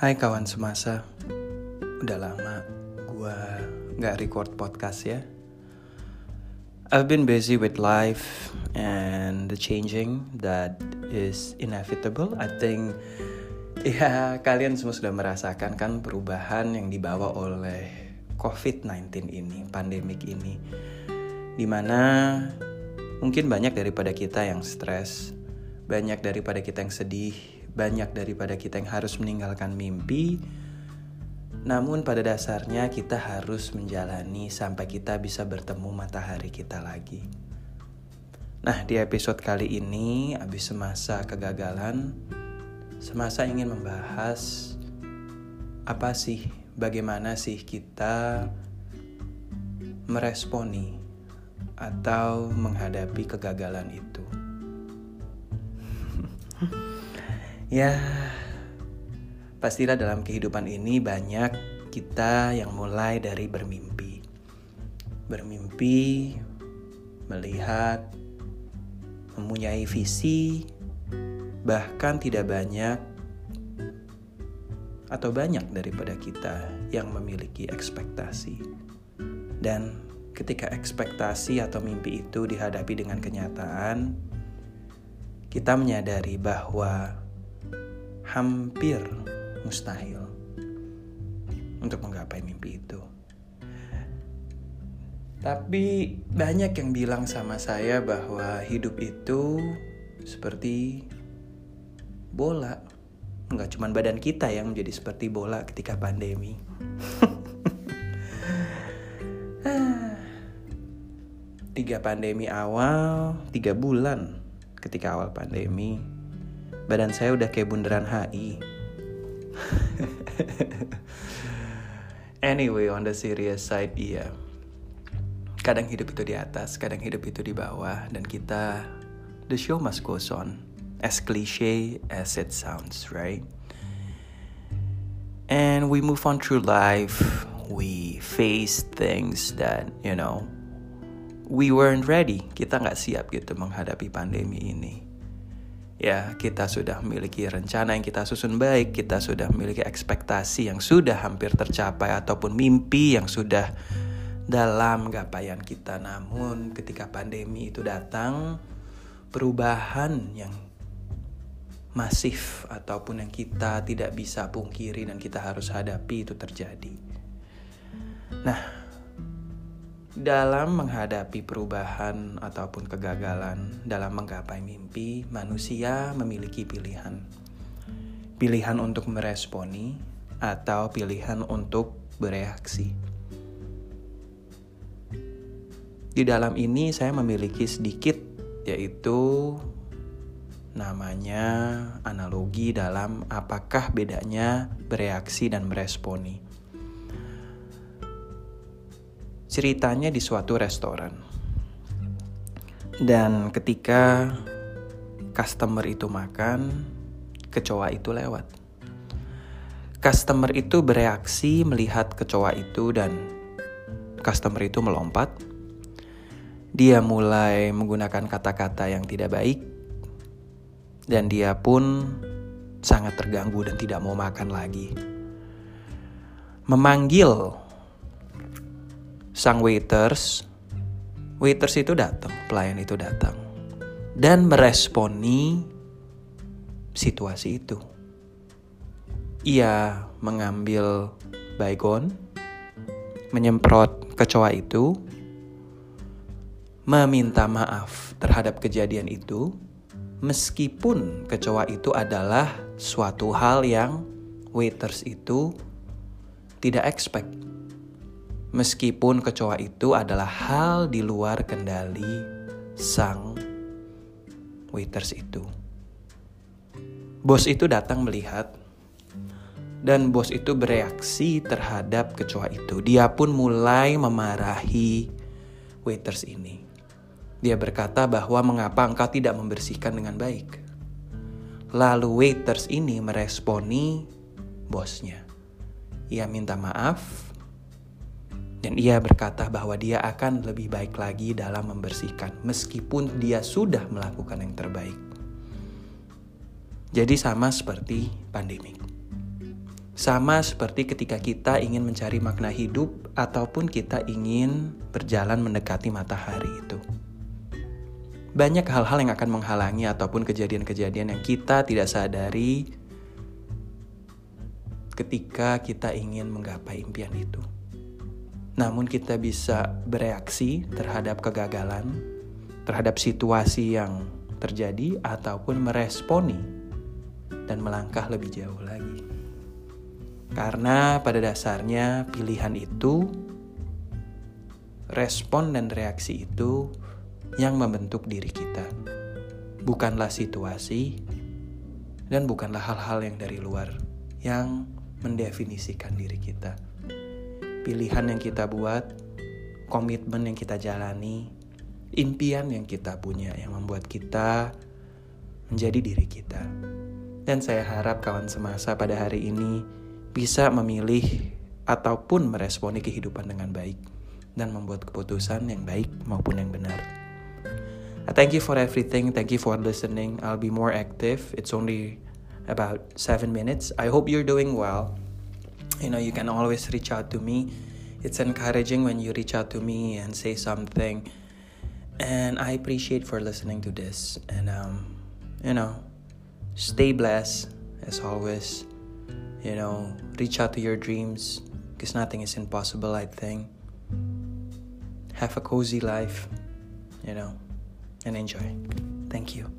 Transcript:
Hai kawan semasa. Udah lama gua gak record podcast ya. I've been busy with life and the changing that is inevitable. I think ya kalian semua sudah merasakan kan perubahan yang dibawa oleh COVID-19 ini, pandemik ini. Di mana mungkin banyak daripada kita yang stres Banyak daripada kita yang sedih banyak daripada kita yang harus meninggalkan mimpi. Namun pada dasarnya kita harus menjalani sampai kita bisa bertemu matahari kita lagi. Nah, di episode kali ini habis semasa kegagalan, semasa ingin membahas apa sih, bagaimana sih kita meresponi atau menghadapi kegagalan itu. Ya, pastilah dalam kehidupan ini banyak kita yang mulai dari bermimpi. Bermimpi, melihat, mempunyai visi, bahkan tidak banyak atau banyak daripada kita yang memiliki ekspektasi. Dan ketika ekspektasi atau mimpi itu dihadapi dengan kenyataan, kita menyadari bahwa hampir mustahil untuk menggapai mimpi itu. Tapi banyak yang bilang sama saya bahwa hidup itu seperti bola. Enggak cuma badan kita yang menjadi seperti bola ketika pandemi. tiga pandemi awal, tiga bulan ketika awal pandemi, badan saya udah kayak bundaran HI. anyway, on the serious side, iya. Kadang hidup itu di atas, kadang hidup itu di bawah, dan kita, the show must go on. As cliche as it sounds, right? And we move on through life. We face things that, you know, we weren't ready. Kita nggak siap gitu menghadapi pandemi ini ya kita sudah memiliki rencana yang kita susun baik, kita sudah memiliki ekspektasi yang sudah hampir tercapai ataupun mimpi yang sudah dalam gapaian kita. Namun ketika pandemi itu datang, perubahan yang masif ataupun yang kita tidak bisa pungkiri dan kita harus hadapi itu terjadi. Nah, dalam menghadapi perubahan ataupun kegagalan dalam menggapai mimpi, manusia memiliki pilihan. Pilihan untuk meresponi atau pilihan untuk bereaksi. Di dalam ini saya memiliki sedikit yaitu namanya analogi dalam apakah bedanya bereaksi dan meresponi. Ceritanya di suatu restoran. Dan ketika customer itu makan, kecoa itu lewat. Customer itu bereaksi melihat kecoa itu dan customer itu melompat. Dia mulai menggunakan kata-kata yang tidak baik dan dia pun sangat terganggu dan tidak mau makan lagi. Memanggil sang waiters, waiters itu datang, pelayan itu datang dan meresponi situasi itu. Ia mengambil baygon, menyemprot kecoa itu, meminta maaf terhadap kejadian itu, meskipun kecoa itu adalah suatu hal yang waiters itu tidak expect meskipun kecoa itu adalah hal di luar kendali sang waiters itu. Bos itu datang melihat dan bos itu bereaksi terhadap kecoa itu. Dia pun mulai memarahi waiters ini. Dia berkata bahwa mengapa engkau tidak membersihkan dengan baik. Lalu waiters ini meresponi bosnya. Ia minta maaf dan ia berkata bahwa dia akan lebih baik lagi dalam membersihkan, meskipun dia sudah melakukan yang terbaik. Jadi, sama seperti pandemik, Sama seperti ketika kita ingin mencari makna hidup ataupun kita ingin berjalan mendekati matahari itu. Banyak hal-hal yang akan menghalangi ataupun kejadian-kejadian yang kita tidak sadari ketika kita ingin menggapai impian itu. Namun kita bisa bereaksi terhadap kegagalan, terhadap situasi yang terjadi ataupun meresponi dan melangkah lebih jauh lagi. Karena pada dasarnya pilihan itu, respon dan reaksi itu yang membentuk diri kita. Bukanlah situasi dan bukanlah hal-hal yang dari luar yang mendefinisikan diri kita. Pilihan yang kita buat, komitmen yang kita jalani, impian yang kita punya yang membuat kita menjadi diri kita. Dan saya harap kawan semasa pada hari ini bisa memilih ataupun meresponi kehidupan dengan baik dan membuat keputusan yang baik maupun yang benar. Thank you for everything. Thank you for listening. I'll be more active. It's only about seven minutes. I hope you're doing well. You know, you can always reach out to me. It's encouraging when you reach out to me and say something. And I appreciate for listening to this. And um, you know, stay blessed as always you know, reach out to your dreams because nothing is impossible, I think. Have a cozy life, you know, and enjoy. Thank you.